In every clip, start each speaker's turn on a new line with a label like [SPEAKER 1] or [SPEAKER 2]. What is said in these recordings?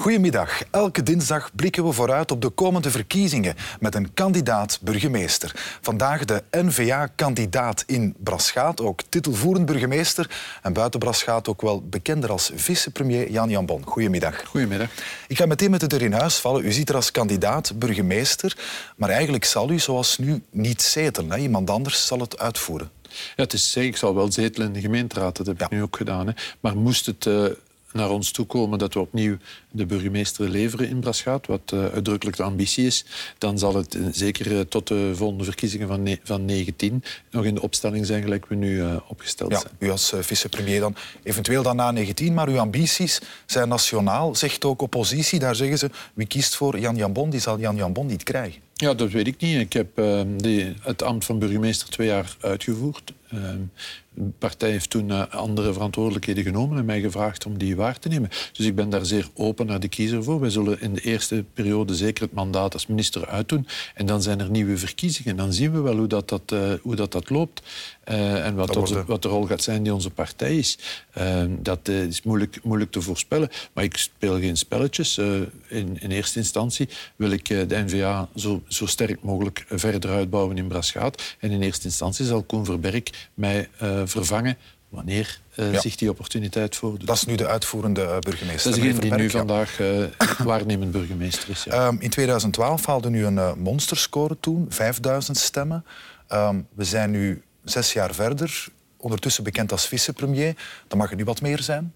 [SPEAKER 1] Goedemiddag. Elke dinsdag blikken we vooruit op de komende verkiezingen met een kandidaat-burgemeester. Vandaag de N-VA-kandidaat in Braschaat, ook titelvoerend burgemeester. En buiten Braschaat ook wel bekender als vicepremier Jan Jambon. Goedemiddag.
[SPEAKER 2] Goedemiddag.
[SPEAKER 1] Ik ga meteen met het er in huis vallen. U ziet er als kandidaat-burgemeester, maar eigenlijk zal u zoals nu niet zetelen. Hè? Iemand anders zal het uitvoeren.
[SPEAKER 2] Ja, het is zeker, ik zal wel zetelen in de gemeenteraad, dat heb ik nu ook gedaan. Hè. Maar moest het uh, naar ons toe komen dat we opnieuw de burgemeester leveren in Braschaat, wat uh, uitdrukkelijk de ambitie is, dan zal het uh, zeker uh, tot de volgende verkiezingen van, van 19 nog in de opstelling zijn gelijk we nu opgesteld
[SPEAKER 1] ja,
[SPEAKER 2] zijn.
[SPEAKER 1] U als vicepremier dan, eventueel dan na 19, maar uw ambities zijn nationaal, zegt ook oppositie. Daar zeggen ze, wie kiest voor Jan Jambon, die zal Jan Jambon niet krijgen.
[SPEAKER 2] Ja, dat weet ik niet. Ik heb uh, het ambt van burgemeester twee jaar uitgevoerd. Uh, de partij heeft toen uh, andere verantwoordelijkheden genomen en mij gevraagd om die waar te nemen. Dus ik ben daar zeer open naar de kiezer voor. Wij zullen in de eerste periode zeker het mandaat als minister uitdoen. En dan zijn er nieuwe verkiezingen. Dan zien we wel hoe dat, dat, uh, hoe dat, dat loopt. Uh, en wat, onze, wat de rol gaat zijn die onze partij is. Uh, dat uh, is moeilijk, moeilijk te voorspellen. Maar ik speel geen spelletjes. In, in eerste instantie wil ik de NVA zo, zo sterk mogelijk verder uitbouwen in Braschaat. En in eerste instantie zal Koen Verberg mij vervangen wanneer uh, ja. zich die opportuniteit voordoet.
[SPEAKER 1] Dat is nu de uitvoerende burgemeester.
[SPEAKER 2] Dat is degene die nu ja. vandaag uh, waarnemend burgemeester is.
[SPEAKER 1] Ja. Um, in 2012 haalde u een uh, monsterscore toen, 5000 stemmen. Um, we zijn nu zes jaar verder, ondertussen bekend als vicepremier. Dan mag er nu wat meer zijn.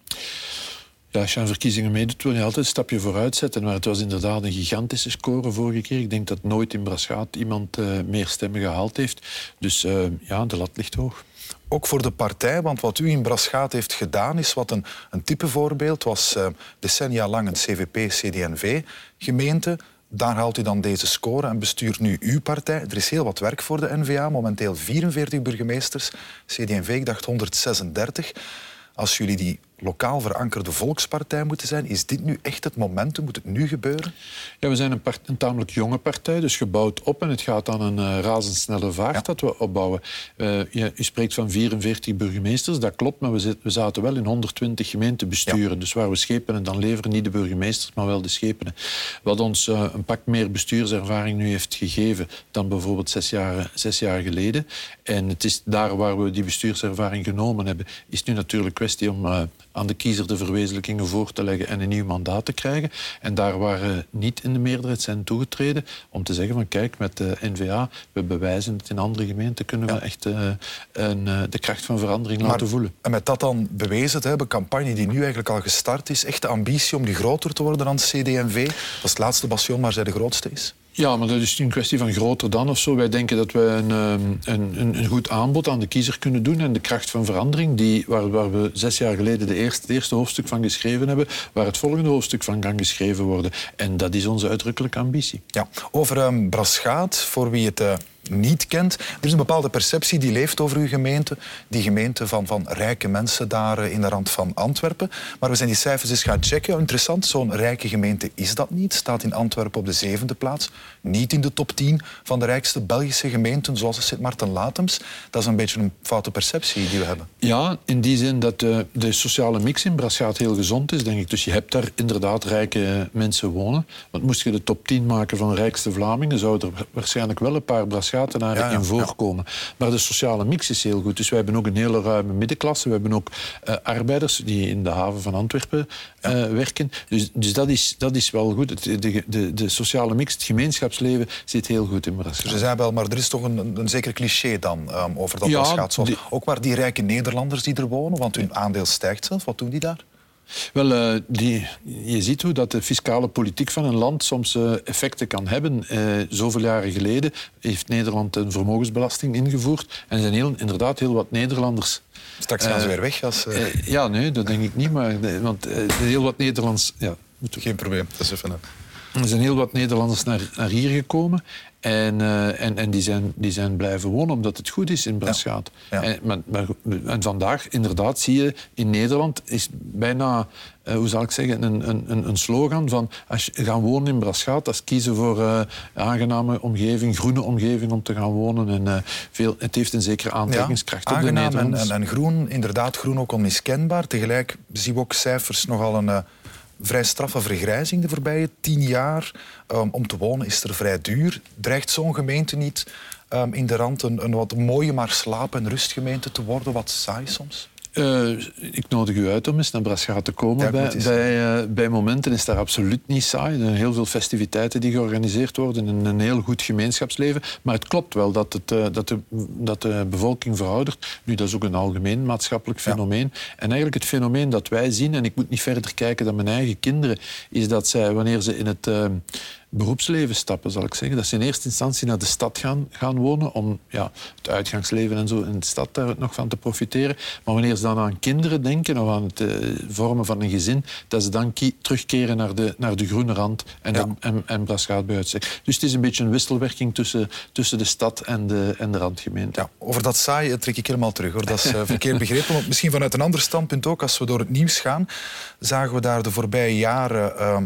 [SPEAKER 2] Ja, als je aan verkiezingen meedoet, wil je altijd een stapje vooruit zetten. Maar het was inderdaad een gigantische score vorige keer. Ik denk dat nooit in Braschaat iemand meer stemmen gehaald heeft. Dus ja, de lat ligt hoog.
[SPEAKER 1] Ook voor de partij, want wat u in Braschaat heeft gedaan is wat een, een type voorbeeld was uh, decennia lang een CVP-CDNV-gemeente. Daar haalt u dan deze score en bestuurt nu uw partij. Er is heel wat werk voor de NVA, momenteel 44 burgemeesters. CD&V, ik dacht 136. Als jullie die lokaal verankerde volkspartij moeten zijn, is dit nu echt het momentum? Moet het nu gebeuren?
[SPEAKER 2] Ja, we zijn een, part, een tamelijk jonge partij, dus gebouwd op. En het gaat aan een uh, razendsnelle vaart ja. dat we opbouwen. Uh, je, u spreekt van 44 burgemeesters, dat klopt, maar we, zit, we zaten wel in 120 gemeentebesturen. Ja. Dus waar we schepenen dan leveren, niet de burgemeesters, maar wel de schepenen. Wat ons uh, een pak meer bestuurservaring nu heeft gegeven dan bijvoorbeeld zes jaar, zes jaar geleden. En het is daar waar we die bestuurservaring genomen hebben, is nu natuurlijk kwestie om aan de kiezer de verwezenlijkingen voor te leggen en een nieuw mandaat te krijgen. En daar waar niet in de meerderheid zijn toegetreden, om te zeggen van kijk, met de NVA, we bewijzen het in andere gemeenten, kunnen ja. we echt uh, een, uh, de kracht van verandering
[SPEAKER 1] maar,
[SPEAKER 2] laten voelen.
[SPEAKER 1] En met dat dan bewezen te hebben, campagne die nu eigenlijk al gestart is, echt de ambitie om die groter te worden dan de CD&V, dat is het laatste bastion, maar zij de grootste is?
[SPEAKER 2] Ja, maar dat is een kwestie van groter dan of zo. Wij denken dat we een, een, een, een goed aanbod aan de kiezer kunnen doen en de kracht van verandering, die, waar, waar we zes jaar geleden de eerste, het eerste hoofdstuk van geschreven hebben, waar het volgende hoofdstuk van kan geschreven worden. En dat is onze uitdrukkelijke ambitie.
[SPEAKER 1] Ja, over um, Braschaat, voor wie het... Uh niet kent. Er is een bepaalde perceptie die leeft over uw gemeente. Die gemeente van, van rijke mensen daar in de rand van Antwerpen. Maar we zijn die cijfers eens gaan checken. Interessant, zo'n rijke gemeente is dat niet. Staat in Antwerpen op de zevende plaats. Niet in de top 10 van de rijkste Belgische gemeenten, zoals de Sint Maarten-Latems. Dat is een beetje een foute perceptie die we hebben.
[SPEAKER 2] Ja, in die zin dat de, de sociale mix in Braschaat heel gezond is, denk ik. Dus je hebt daar inderdaad rijke mensen wonen. Want moest je de top 10 maken van rijkste Vlamingen, zouden er waarschijnlijk wel een paar Braschaat ja, ja, in voorkomen. Maar de sociale mix is heel goed. Dus wij hebben ook een hele ruime middenklasse. We hebben ook uh, arbeiders die in de haven van Antwerpen uh, werken. Dus, dus dat, is, dat is wel goed. De, de, de, de, sociale mix, het gemeenschapsleven zit heel goed in Braschaat.
[SPEAKER 1] Ze zijn wel, maar er is toch een, een, zeker cliché dan um, over dat die... Ook waar die rijke Nederlanders die er wonen, want hun aandeel stijgt zelf. Wat doen die daar?
[SPEAKER 2] Wel, uh, die, je ziet hoe dat de fiscale politiek van een land soms uh, effecten kan hebben. Uh, zoveel jaren geleden heeft Nederland een vermogensbelasting ingevoerd. En er zijn heel, inderdaad heel wat Nederlanders...
[SPEAKER 1] Straks gaan ze weer weg als...
[SPEAKER 2] ja, nee, dat denk ik niet. Maar, want heel wat Nederlands... Ja,
[SPEAKER 1] Geen probleem, dat is even...
[SPEAKER 2] Er zijn heel wat Nederlanders naar, naar hier gekomen. En, uh, en, en die, zijn, die zijn blijven wonen omdat het goed is in Braschaat. Ja. Ja. En, maar, maar, en vandaag, inderdaad, zie je in Nederland is bijna, uh, hoe zal ik zeggen, een, een, een slogan van als je gaat wonen in Braschaat, dat is kiezen voor uh, aangename omgeving, groene omgeving om te gaan wonen. En, veel, het heeft een zekere aantrekkingskracht
[SPEAKER 1] ja,
[SPEAKER 2] op de
[SPEAKER 1] Nederlanders. En, en, en groen, inderdaad groen ook onmiskenbaar. Tegelijk zien we ook cijfers nogal een vrij straffe vergrijzing de voorbije tien jaar. Um, om te wonen is er vrij duur. Dreigt zo'n gemeente niet um, in de rand een, een wat mooie maar slaap- en rustgemeente te worden? Wat saai soms?
[SPEAKER 2] Uh, ik nodig u uit om eens naar Braschaat te komen. bij, bij, uh, bij, momenten is daar absoluut niet saai. Er zijn heel veel festiviteiten die georganiseerd worden en een heel goed gemeenschapsleven. Maar het klopt wel dat, het, uh, dat, de, dat de bevolking veroudert. Nu, dat is ook een algemeen maatschappelijk fenomeen. Ja. En eigenlijk het fenomeen dat wij zien, en ik moet niet verder kijken dan mijn eigen kinderen, is dat zij, wanneer ze in het beroepsleven stappen, zal ik zeggen. Dat ze in eerste instantie naar de stad gaan, gaan wonen om ja, het uitgangsleven en zo in de stad daar nog van te profiteren. Maar wanneer ze dan aan kinderen denken of aan het uh, vormen van een gezin, dat ze dan terugkeren naar de, naar de groene rand en, ja. en, en Braschaat bij uitstek. Dus het is een beetje een wisselwerking tussen, tussen de stad en de, en de randgemeente.
[SPEAKER 1] Ja, over dat saai trek ik helemaal terug. Hoor. Dat is uh, verkeerd begrepen. Want misschien vanuit een ander standpunt ook, als we door het nieuws gaan, zagen we daar de voorbije jaren... Uh,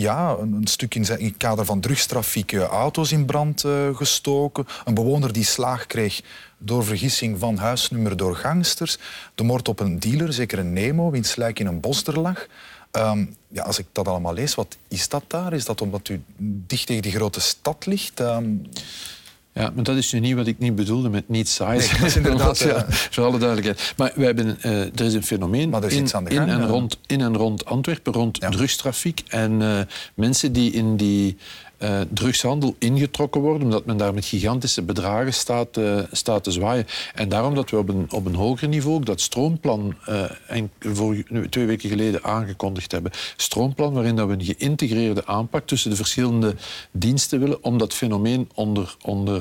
[SPEAKER 1] ja, een, stuk in, het kader van drugstrafiek auto's in brand uh, gestoken. Een bewoner die slaag kreeg door vergissing van huisnummer door gangsters. De moord op een dealer, zeker een Nemo, wiens lijk in een bos er lag. Um, ja, als ik dat allemaal lees, wat is dat daar? Is dat omdat u dicht tegen die grote stad ligt? Um...
[SPEAKER 2] Ja, maar dat is nu niet wat ik niet bedoelde met niet saai. Nee, dat is inderdaad... ja, voor alle duidelijkheid. Maar wij hebben, uh, er is een fenomeen
[SPEAKER 1] is
[SPEAKER 2] in,
[SPEAKER 1] gang,
[SPEAKER 2] in, en rond, in en rond Antwerpen, rond ja. drugstrafiek. En uh, mensen die in die uh, drugshandel ingetrokken worden, omdat men daar met gigantische bedragen staat, uh, staat te zwaaien. En daarom dat we op een, op een hoger niveau ook dat stroomplan uh, en voor, twee weken geleden aangekondigd hebben. Stroomplan waarin dat we een geïntegreerde aanpak tussen de verschillende diensten willen om dat fenomeen onder, onder,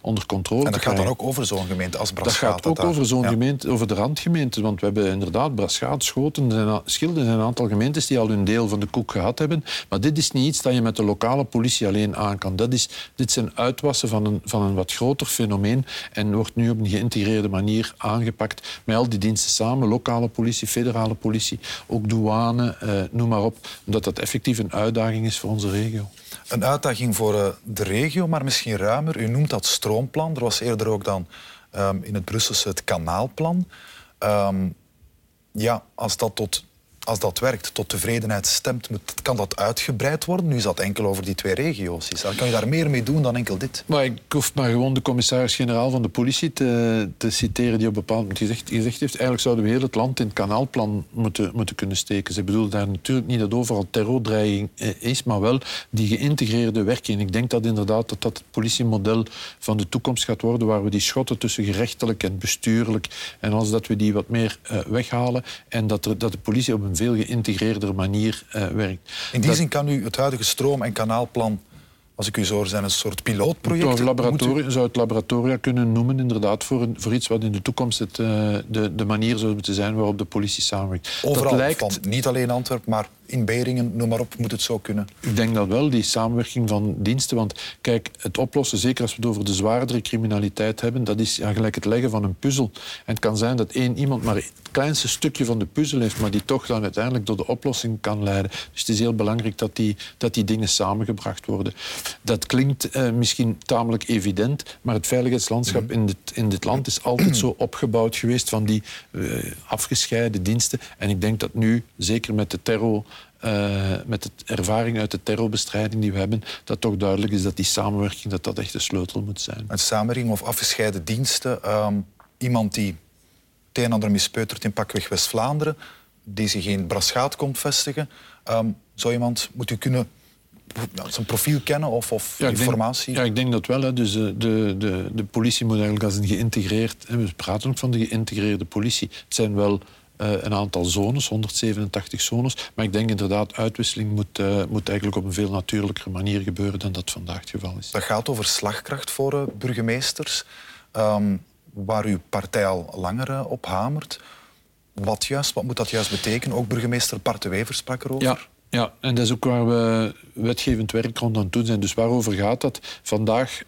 [SPEAKER 2] onder controle te krijgen.
[SPEAKER 1] En dat gaat dan ook over zo'n gemeente als Braschaat?
[SPEAKER 2] Dat gaat ook over zo'n ja. gemeente, over de randgemeente. Want we hebben inderdaad Braschaat, Schoten, Schilden zijn een aantal gemeentes die al hun deel van de koek gehad hebben. Maar dit is niet iets dat je met de lokale politie politie alleen aan kan. Dat is, dit zijn uitwassen van een, van een wat groter fenomeen en wordt nu op een geïntegreerde manier aangepakt met al die diensten samen, lokale politie, federale politie, ook douane, eh, noem maar op, omdat dat effectief een uitdaging is voor onze regio.
[SPEAKER 1] Een uitdaging voor uh, de regio, maar misschien ruimer. U noemt dat stroomplan. Er was eerder ook dan um, in het Brusselse het kanaalplan. Um, ja, als dat tot als dat werkt, tot tevredenheid stemt, kan dat uitgebreid worden? Nu is dat enkel over die twee regio's. Dan kan je daar meer mee doen dan enkel dit?
[SPEAKER 2] Maar ik hoef maar gewoon de commissaris-generaal van de politie te, te, citeren die op bepaald moment gezegd, heeft eigenlijk zouden we heel het land in het kanaalplan moeten, moeten kunnen steken. Ze bedoelen daar natuurlijk niet dat overal terrordreiging eh, is, maar wel die geïntegreerde werking. Ik denk dat inderdaad dat dat het politiemodel van de toekomst gaat worden, waar we die schotten tussen gerechtelijk en bestuurlijk en als dat we die wat meer uh, weghalen en dat, dat de politie op een veel geïntegreerder manier uh, werkt.
[SPEAKER 1] In die zin kan u het huidige stroom- en kanaalplan als ik u zo hoor, zijn een soort pilootproject.
[SPEAKER 2] U... zou het laboratoria kunnen noemen, inderdaad, voor, een, voor iets wat in de toekomst het, uh, de, de manier zou moeten zijn waarop de politie samenwerkt.
[SPEAKER 1] Overal, dat lijkt... van, niet alleen Antwerpen, maar in Beringen, noem maar op, moet het zo kunnen?
[SPEAKER 2] Ik denk dat wel, die samenwerking van diensten. Want kijk, het oplossen, zeker als we het over de zwaardere criminaliteit hebben, dat is ja, gelijk het leggen van een puzzel. En het kan zijn dat één iemand maar het kleinste stukje van de puzzel heeft, maar die toch dan uiteindelijk tot de oplossing kan leiden. Dus het is heel belangrijk dat die, dat die dingen samengebracht worden. Dat klinkt eh, misschien tamelijk evident, maar het veiligheidslandschap mm. in, dit, in dit land is altijd zo opgebouwd geweest van die uh, afgescheiden diensten. En ik denk dat nu, zeker met de terror uh, met de ervaring uit de terrorbestrijding die we hebben, dat toch duidelijk is dat die samenwerking dat dat echt de sleutel moet zijn.
[SPEAKER 1] Een samenwerking of afgescheiden diensten. Um, iemand die het een en ander mispeutert in pakweg West-Vlaanderen, die zich in Braschaat komt vestigen. Um, zou iemand, moet u kunnen zijn profiel kennen of, of
[SPEAKER 2] ja,
[SPEAKER 1] informatie?
[SPEAKER 2] Denk, ja, ik denk dat wel. Hè. Dus de, de, de, de politie moet eigenlijk als een geïntegreerd... We praten ook van de geïntegreerde politie. Het zijn wel uh, een aantal zones, 187 zones. Maar ik denk inderdaad, uitwisseling moet, uh, moet eigenlijk op een veel natuurlijkere manier gebeuren dan dat vandaag het geval is.
[SPEAKER 1] Dat gaat over slagkracht voor uh, burgemeesters, um, waar uw partij al langer op hamert. Wat juist, wat moet dat juist betekenen? Ook burgemeester Bart de Wever sprak erover.
[SPEAKER 2] Ja. Ja, en dat is ook waar we wetgevend werk rond aan het doen zijn. Dus waarover gaat dat? Vandaag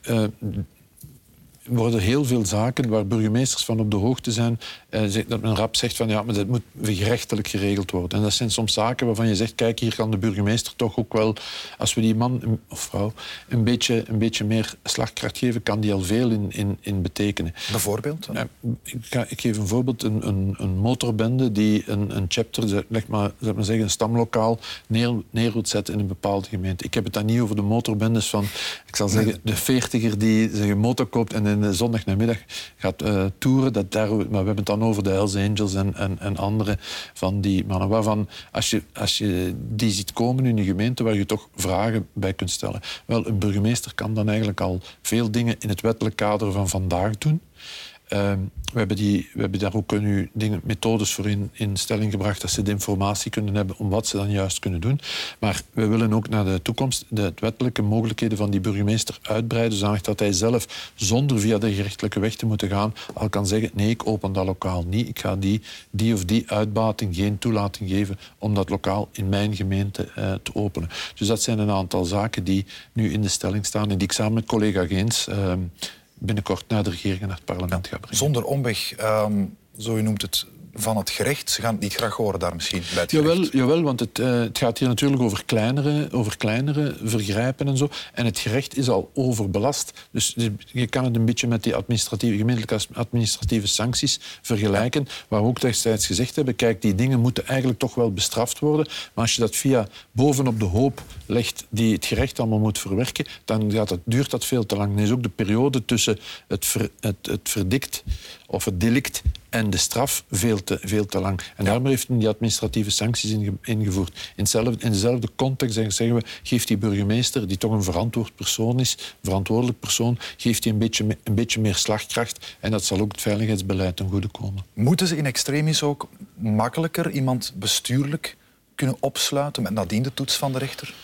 [SPEAKER 2] worden heel veel zaken waar burgemeesters van op de hoogte zijn, eh, dat men rap zegt van ja, maar dat moet gerechtelijk geregeld worden. En dat zijn soms zaken waarvan je zegt, kijk, hier kan de burgemeester toch ook wel, als we die man of vrouw een beetje, een beetje meer slagkracht geven, kan die al veel in, in, in betekenen.
[SPEAKER 1] Bijvoorbeeld?
[SPEAKER 2] Ja, ik, ga, ik, geef een voorbeeld, een, een, een motorbende die een, een chapter, leg maar, zeg maar zeggen, een stamlokaal neer, neer moet zetten in een bepaalde gemeente. Ik heb het dan niet over de motorbendes van, ik zal zeggen, de veertiger die een motor koopt en de zondagnamiddag gaat uh, toeren. Dat daar, maar we hebben het dan over de Hells Angels en, en, en andere van die mannen. Waarvan, als je, als je die ziet komen in je gemeente, waar je toch vragen bij kunt stellen. Wel, een burgemeester kan dan eigenlijk al veel dingen in het wettelijk kader van vandaag doen. Ehm, we, hebben die, we hebben daar ook nu methodes voor in, in stelling gebracht dat ze de informatie kunnen hebben om wat ze dan juist kunnen doen. Maar we willen ook naar de toekomst de wettelijke mogelijkheden van die burgemeester uitbreiden, zodat dat hij zelf, zonder via de gerechtelijke weg te moeten gaan, al kan zeggen, nee, ik open dat lokaal niet. Ik ga die, die of die uitbating geen toelating geven om dat lokaal in mijn gemeente uh, te openen. Dus dat zijn een aantal zaken die nu in de stelling staan en die ik samen met collega Geens... Uh, binnenkort naar de regering en naar het parlement gaat brengen.
[SPEAKER 1] Zonder omweg, um, zo u noemt het, van het gerecht. Ze gaan het niet graag horen daar misschien bij het
[SPEAKER 2] jawel, jawel, want het, uh, het, gaat hier natuurlijk over kleinere, over kleinere vergrijpen en zo. En het gerecht is al overbelast. Dus je kan het een beetje met die administratieve, gemeentelijke administratieve sancties vergelijken. Ja. Waar we ook destijds gezegd hebben, kijk, die dingen moeten eigenlijk toch wel bestraft worden. Maar als je dat via bovenop de hoop legt die het gerecht allemaal moet verwerken, dan gaat duurt dat veel te lang. Dan is ook de periode tussen het, ver, het, het verdikt of het delict en de straf veel te, veel te lang. En daarom heeft men die administratieve sancties ingevoerd. In, in dezelfde context zeggen we, geeft die burgemeester, die toch een verantwoord persoon is, verantwoordelijk persoon, geeft hij een beetje, een beetje meer slagkracht en dat zal ook het veiligheidsbeleid ten goede komen.
[SPEAKER 1] Moeten ze in extremis ook makkelijker iemand bestuurlijk kunnen opsluiten met nadien de toets van de rechter?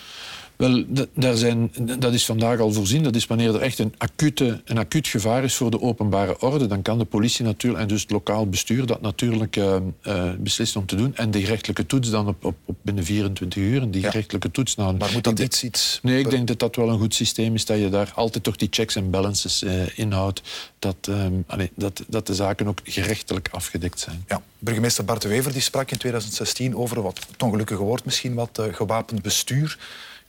[SPEAKER 2] Wel, daar zijn, dat is vandaag al voorzien. Dat is wanneer er echt een, acute, een acuut gevaar is voor de openbare orde. Dan kan de politie natuurlijk, en dus het lokaal bestuur, dat natuurlijk uh, uh, beslissen om te doen. En die gerechtelijke toets dan op, op, op binnen 24 uur. En die ja. gerechtelijke toets
[SPEAKER 1] nou, Maar moet dat iets, iets...
[SPEAKER 2] Nee, ik denk dat dat wel een goed systeem is. Dat je daar altijd toch die checks en balances uh, inhoudt. Dat, um, allez, dat, dat de zaken ook gerechtelijk afgedekt zijn.
[SPEAKER 1] Ja. Burgemeester Bart de Wever die sprak in 2016 over wat het ongelukkige woord misschien wat gewapend bestuur.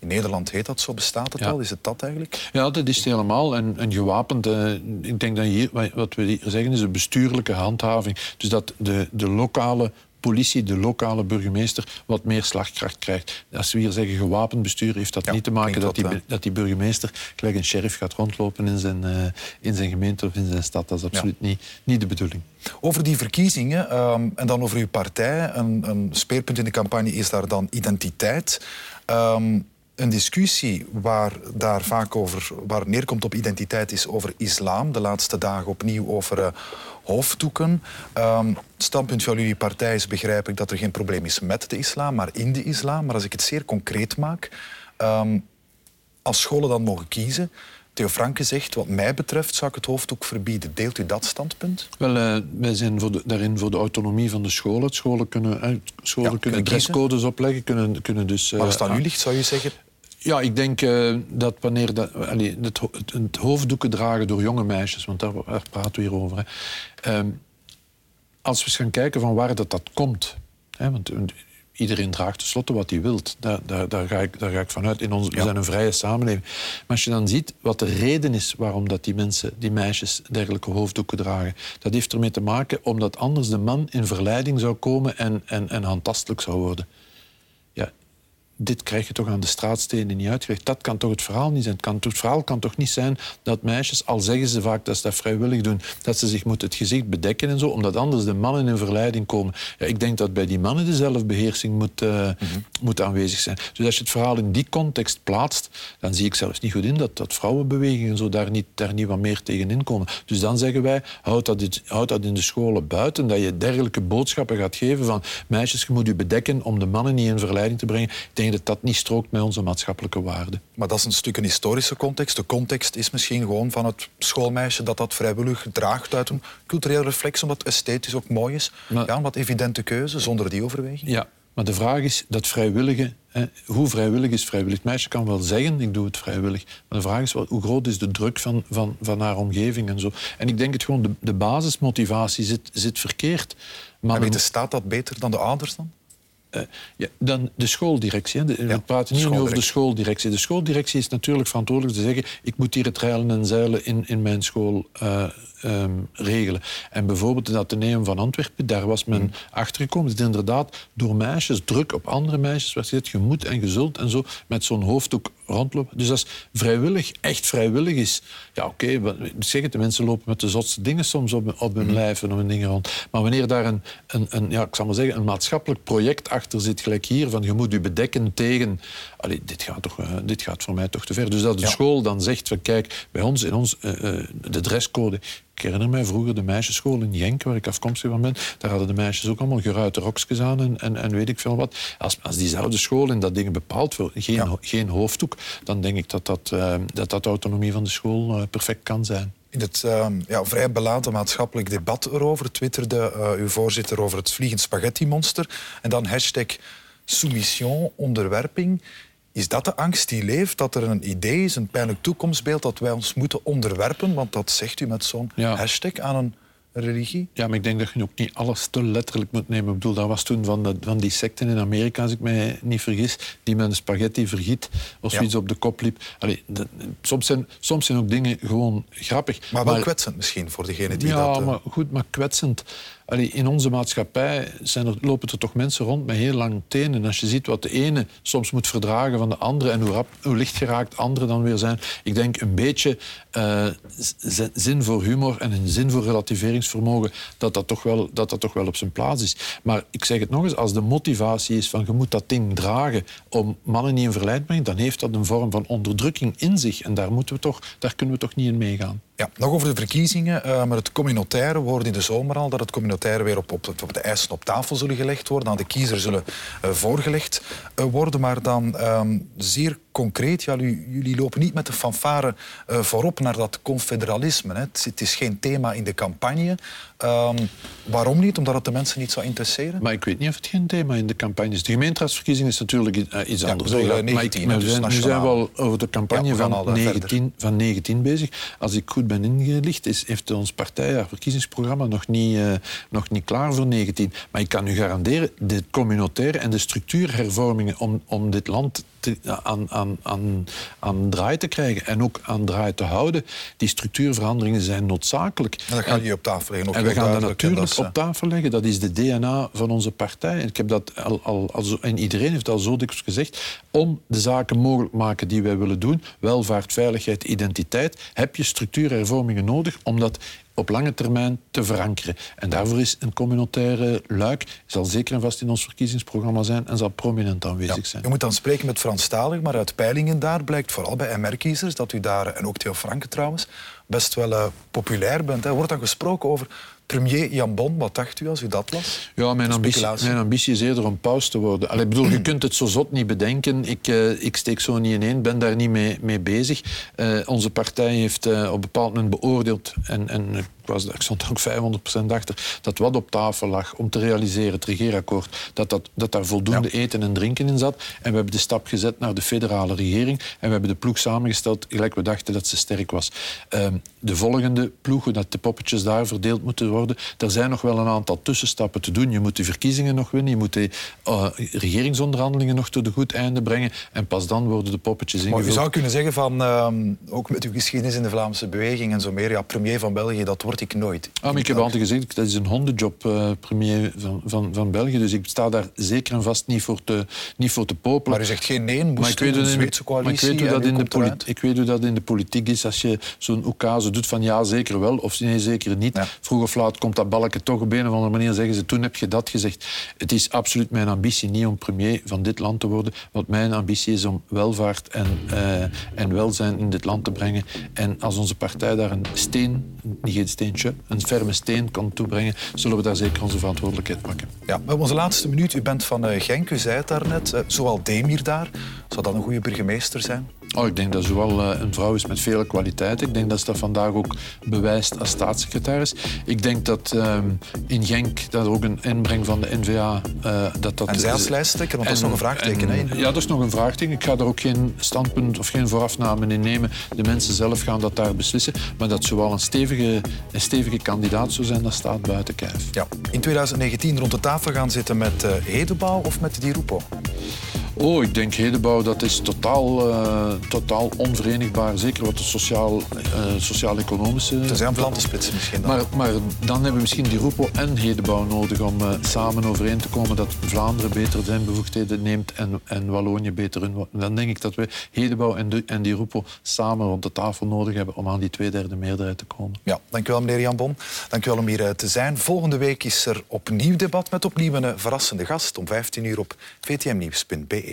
[SPEAKER 1] In Nederland heet dat zo, bestaat het al? Is het dat eigenlijk?
[SPEAKER 2] Ja, dat is het helemaal. En, en gewapend, uh, ik denk dat hier, wat we hier zeggen, is een bestuurlijke handhaving. Dus dat de, de lokale politie, de lokale burgemeester, wat meer slagkracht krijgt. Als we hier zeggen gewapend bestuur, heeft dat niet te maken dat, die, dat die burgemeester gelijk een sheriff gaat rondlopen in zijn, uh, in zijn gemeente of in zijn stad. Dat is absoluut ja. niet, niet de bedoeling.
[SPEAKER 1] Over die verkiezingen um, en dan over uw partij. Een, een speerpunt in de campagne is daar dan identiteit. Um, een discussie waar daar vaak over waar neerkomt op identiteit is over islam. De laatste dagen opnieuw over uh, hoofddoeken. Um, standpunt van jullie partij is begrijp ik dat er geen probleem is met de islam, maar in de islam. Maar als ik het zeer concreet maak, um, als scholen dan mogen kiezen, Theo Franke zegt, wat mij betreft zou ik het hoofddoek verbieden. Deelt u dat standpunt?
[SPEAKER 2] Wel, uh, wij zijn voor de, daarin voor de autonomie van de scholen. Scholen kunnen, uh, scholen ja, kunnen dresscodes opleggen. Kunnen, kunnen dus,
[SPEAKER 1] uh, maar als het aan u ligt, zou je zeggen...
[SPEAKER 2] Ja, ik denk dat wanneer dat, allee, het, het, het, hoofddoeken dragen door jonge meisjes, want daar, daar praten we hier over. Um, als we eens gaan kijken van waar dat, dat komt. Hè, want iedereen draagt tenslotte wat hij wilt. Daar, daar, daar, ga ik, daar ga ik vanuit. In ja. We zijn een vrije samenleving. Maar als je dan ziet wat de reden is waarom dat die mensen, die meisjes, dergelijke hoofddoeken dragen, dat heeft ermee te maken omdat anders de man in verleiding zou komen en, en, en handtastelijk zou worden dit krijg je toch aan de straatstenen niet uitgelegd. Dat kan toch het verhaal niet zijn. Het, kan, het verhaal kan toch niet zijn dat meisjes, al zeggen ze vaak dat ze dat vrijwillig doen, dat ze zich moeten het gezicht bedekken en zo, omdat anders de mannen in verleiding komen. Ja, ik denk dat bij die mannen de zelfbeheersing moet, uh, mm -hmm. moet aanwezig zijn. Dus als je het verhaal in die context plaatst, dan zie ik zelfs niet goed in dat, dat vrouwenbewegingen zo daar niet, daar niet wat meer tegenin komen. Dus dan zeggen wij, houd dat, houd dat in de scholen buiten, dat je dergelijke boodschappen gaat geven van meisjes, je moet je bedekken om de mannen niet in verleiding te brengen. Ik denk dat dat niet strookt met onze maatschappelijke waarden.
[SPEAKER 1] Maar dat is een stuk een historische context. De context is misschien gewoon van het schoolmeisje dat dat vrijwillig draagt uit een culturele reflex, omdat het esthetisch ook mooi is. Maar, ja, een wat evidente keuze, zonder die overweging.
[SPEAKER 2] Ja, maar de vraag is, dat vrijwillige hoe vrijwillig is vrijwillig? Het meisje kan wel zeggen, ik doe het vrijwillig. Maar de vraag is, wel, hoe groot is de druk van, van, van haar omgeving en zo? En ik denk het gewoon, de, de basismotivatie zit, zit verkeerd.
[SPEAKER 1] Maar en de staat dat beter dan de ouders dan?
[SPEAKER 2] Uh, ja, dan de schooldirectie. Hè. we praten niet over de schooldirectie. De schooldirectie is natuurlijk verantwoordelijk te zeggen... ik moet hier het reilen en zeilen in, in mijn school uh, um, regelen. En bijvoorbeeld in het Atheneum van Antwerpen, daar was men mm. achtergekomen. Dat inderdaad door meisjes, druk op andere meisjes werd gezet. Je moet en je zult en zo met zo'n hoofddoek rondlopen. Dus als vrijwillig, echt vrijwillig is... Ja, oké, okay, zeg het, de mensen lopen met de zotste dingen soms op, op hun mm. lijf en om hun dingen rond. Maar wanneer daar een, een, een, ja, ik zal maar zeggen, een maatschappelijk project achter zit, gelijk hier, van je moet je bedekken tegen... Allee, dit, gaat toch, uh, dit gaat voor mij toch te ver. Dus dat de school dan zegt van kijk, bij ons, in ons, uh, uh, de dresscode ik herinner mij vroeger de meisjesschool in Genk, waar ik afkomstig van ben. Daar hadden de meisjes ook allemaal geruite rokjes aan en, en, en, weet ik veel wat. Als, als diezelfde school in dat ding bepaalt, geen, geen hoofddoek, dan denk ik dat dat, uh, dat, dat autonomie van de school uh, perfect kan zijn.
[SPEAKER 1] In het uh, ja, vrij belaten maatschappelijk debat erover twitterde uh, uw voorzitter over het vliegend spaghetti-monster. En dan hashtag soumission, onderwerping. Is dat de angst die leeft? Dat er een idee is, een pijnlijk toekomstbeeld dat wij ons moeten onderwerpen? Want dat zegt u met zo'n hashtag aan een religie.
[SPEAKER 2] Ja, maar ik denk dat je ook niet alles te letterlijk moet nemen. Ik bedoel, dat was toen van, de, van die secten in Amerika, als ik mij niet vergis, die met een spaghetti vergiet of zoiets op de kop liep. Allee, soms, zijn, soms zijn ook dingen gewoon grappig.
[SPEAKER 1] Maar wel kwetsend misschien voor degene die
[SPEAKER 2] ja,
[SPEAKER 1] dat...
[SPEAKER 2] Ja, uh... maar goed, maar kwetsend in onze maatschappij zijn er, lopen er toch mensen rond met heel lang tenen. En als je ziet wat de ene soms moet verdragen van de andere en hoe, rap, hoe geraakt anderen dan weer zijn. Ik denk een beetje uh, zin voor humor en een zin voor relativeringsvermogen, dat dat, toch wel, dat dat toch wel op zijn plaats is. Maar ik zeg het nog eens, als de motivatie is van je moet dat ding dragen om mannen niet in verleid brengen, dan heeft dat een vorm van onderdrukking in zich. En daar, moeten we toch, daar kunnen we toch niet in meegaan.
[SPEAKER 1] Ja, nog over de verkiezingen. Uh, maar het communautaire wordt in de zomer al dat het communautaire weer op, op, op de eisen op tafel zullen gelegd worden. Aan de kiezer zullen uh, voorgelegd uh, worden. Maar dan ehm, zeer concreet, ja, jullie lopen niet met de fanfare voorop naar dat confederalisme. Hè. Het, het, is geen thema in de campagne. Um, waarom niet? Omdat het de mensen niet zou interesseren?
[SPEAKER 2] Maar ik weet niet of het geen thema in de campagne is. De gemeenteraadsverkiezing is natuurlijk iets ja, anders.
[SPEAKER 1] 19, maar
[SPEAKER 2] we zijn, nu zijn we al over de campagne van, 19, van 19 bezig. Als ik goed ben ingelicht, is, heeft ons partij haar verkiezingsprogramma nog niet, uh, nog niet klaar voor 19. Maar ik kan u garanderen, de communautaire en de structuurhervormingen om, om dit land te, aan, aan, aan, aan draai te krijgen en ook aan draai te houden, die structuurveranderingen zijn noodzakelijk.
[SPEAKER 1] En dat ga je op tafel leggen.
[SPEAKER 2] En we gaan dat natuurlijk op tafel leggen. Dat is de DNA van onze partij. En, ik heb dat al, al, en iedereen heeft al zo dikwijls gezegd. Om de zaken mogelijk maken die wij willen doen, welvaart, veiligheid, identiteit, heb je structuurhervormingen nodig om dat op lange termijn te verankeren. En daarvoor is een communautaire luik, zal zeker en vast in ons verkiezingsprogramma zijn en zal prominent aanwezig zijn.
[SPEAKER 1] U moet dan spreken met Franstalig, maar uit peilingen daar blijkt vooral bij MR-kiezers dat u daar, en ook Theo Franke trouwens, best wel uh, populair bent. Er wordt dan gesproken over Premier Jan Bon, wat dacht u als u dat las?
[SPEAKER 2] Ja, mijn ambitie, mijn ambitie is eerder om paus te worden. Allee, bedoel, je kunt het zo zot niet bedenken. Ik, uh, ik steek zo niet in één, ben daar niet mee, mee bezig. Uh, onze partij heeft uh, op een bepaald moment beoordeeld, en, en ik, was, ik stond ook 500% achter, dat wat op tafel lag om te realiseren, het regeerakkoord, dat, dat, dat daar voldoende ja. eten en drinken in zat. En we hebben de stap gezet naar de federale regering en we hebben de ploeg samengesteld gelijk we dachten dat ze sterk was. Ehm, de volgende ploeg, dat de poppetjes daar verdeeld moeten worden. Er zijn nog wel een aantal tussenstappen te doen. Je moet de verkiezingen nog winnen, je moet de uh, regeringsonderhandelingen nog tot een goed einde brengen en pas dan worden de poppetjes ingevuld.
[SPEAKER 1] Maar je zou kunnen zeggen van, uh, ook met uw geschiedenis in de Vlaamse beweging en zo meer, ja, premier van België, dat word ik nooit.
[SPEAKER 2] Ah, maar ik heb altijd gezegd, dat is een hondenjob, uh, premier van, van, van België, dus ik sta daar zeker en vast niet voor te, niet voor te popelen.
[SPEAKER 1] Maar u zegt geen nee, moest maar ik weet
[SPEAKER 2] een
[SPEAKER 1] Zweedse coalitie
[SPEAKER 2] maar ik weet, hoe dat in de ik weet hoe dat in de politiek is als je zo'n oekase doet van ja, zeker wel of nee, zeker niet. Ja. Vroeg of laat komt dat balken toch op een of andere manier zeggen ze toen heb je dat gezegd. Het is absoluut mijn ambitie niet om premier van dit land te worden. Wat mijn ambitie is om welvaart en, uh, en welzijn in dit land te brengen. En als onze partij daar een steen, niet geen steentje, een ferme steen kan toebrengen, zullen we daar zeker onze verantwoordelijkheid pakken.
[SPEAKER 1] Ja, hebben onze laatste minuut. U bent van uh, Genk, u zei het daarnet. Uh, zoal Demir daar, zou dat een goede burgemeester zijn?
[SPEAKER 2] Oh, ik denk dat ze wel eh, een vrouw is met vele kwaliteiten. Ik denk dat ze dat vandaag ook bewijst als staatssecretaris. Ik denk dat ehm, in Genk dat er ook een inbreng van de NVA... Uh, dat dat
[SPEAKER 1] en zij als lijsttrekker, want dat is nog een vraagteken. En,
[SPEAKER 2] ja, dat is nog een vraagteken. Ik ga daar ook geen standpunt of geen voorafname in nemen. De mensen zelf gaan dat daar beslissen. Maar dat ze wel een stevige, een stevige kandidaat zou zijn, dat staat buiten kijf.
[SPEAKER 1] Ja. In 2019 rond de tafel gaan zitten met uh, Hedebouw of met Di Rupo?
[SPEAKER 2] Oh, ik denk Hedebouw, dat is totaal, uh, totaal onverenigbaar. Zeker wat de sociaal, uh, sociaal-economische...
[SPEAKER 1] Er zijn plantensplitsen misschien dan.
[SPEAKER 2] Maar, maar, dan hebben we misschien die Roepo en Hedebouw nodig om uh, samen overeen te komen dat Vlaanderen beter zijn bevoegdheden neemt en, en Wallonië beter hun. Dan denk ik dat we Hedebouw en, de, en die Roepo samen rond de tafel nodig hebben om aan die tweederde meerderheid te komen.
[SPEAKER 1] Ja, dankjewel meneer Jan Bon. Dankjewel om hier te zijn. Volgende week is er opnieuw debat met opnieuw een verrassende gast om 15 uur op vtmnieuws.be.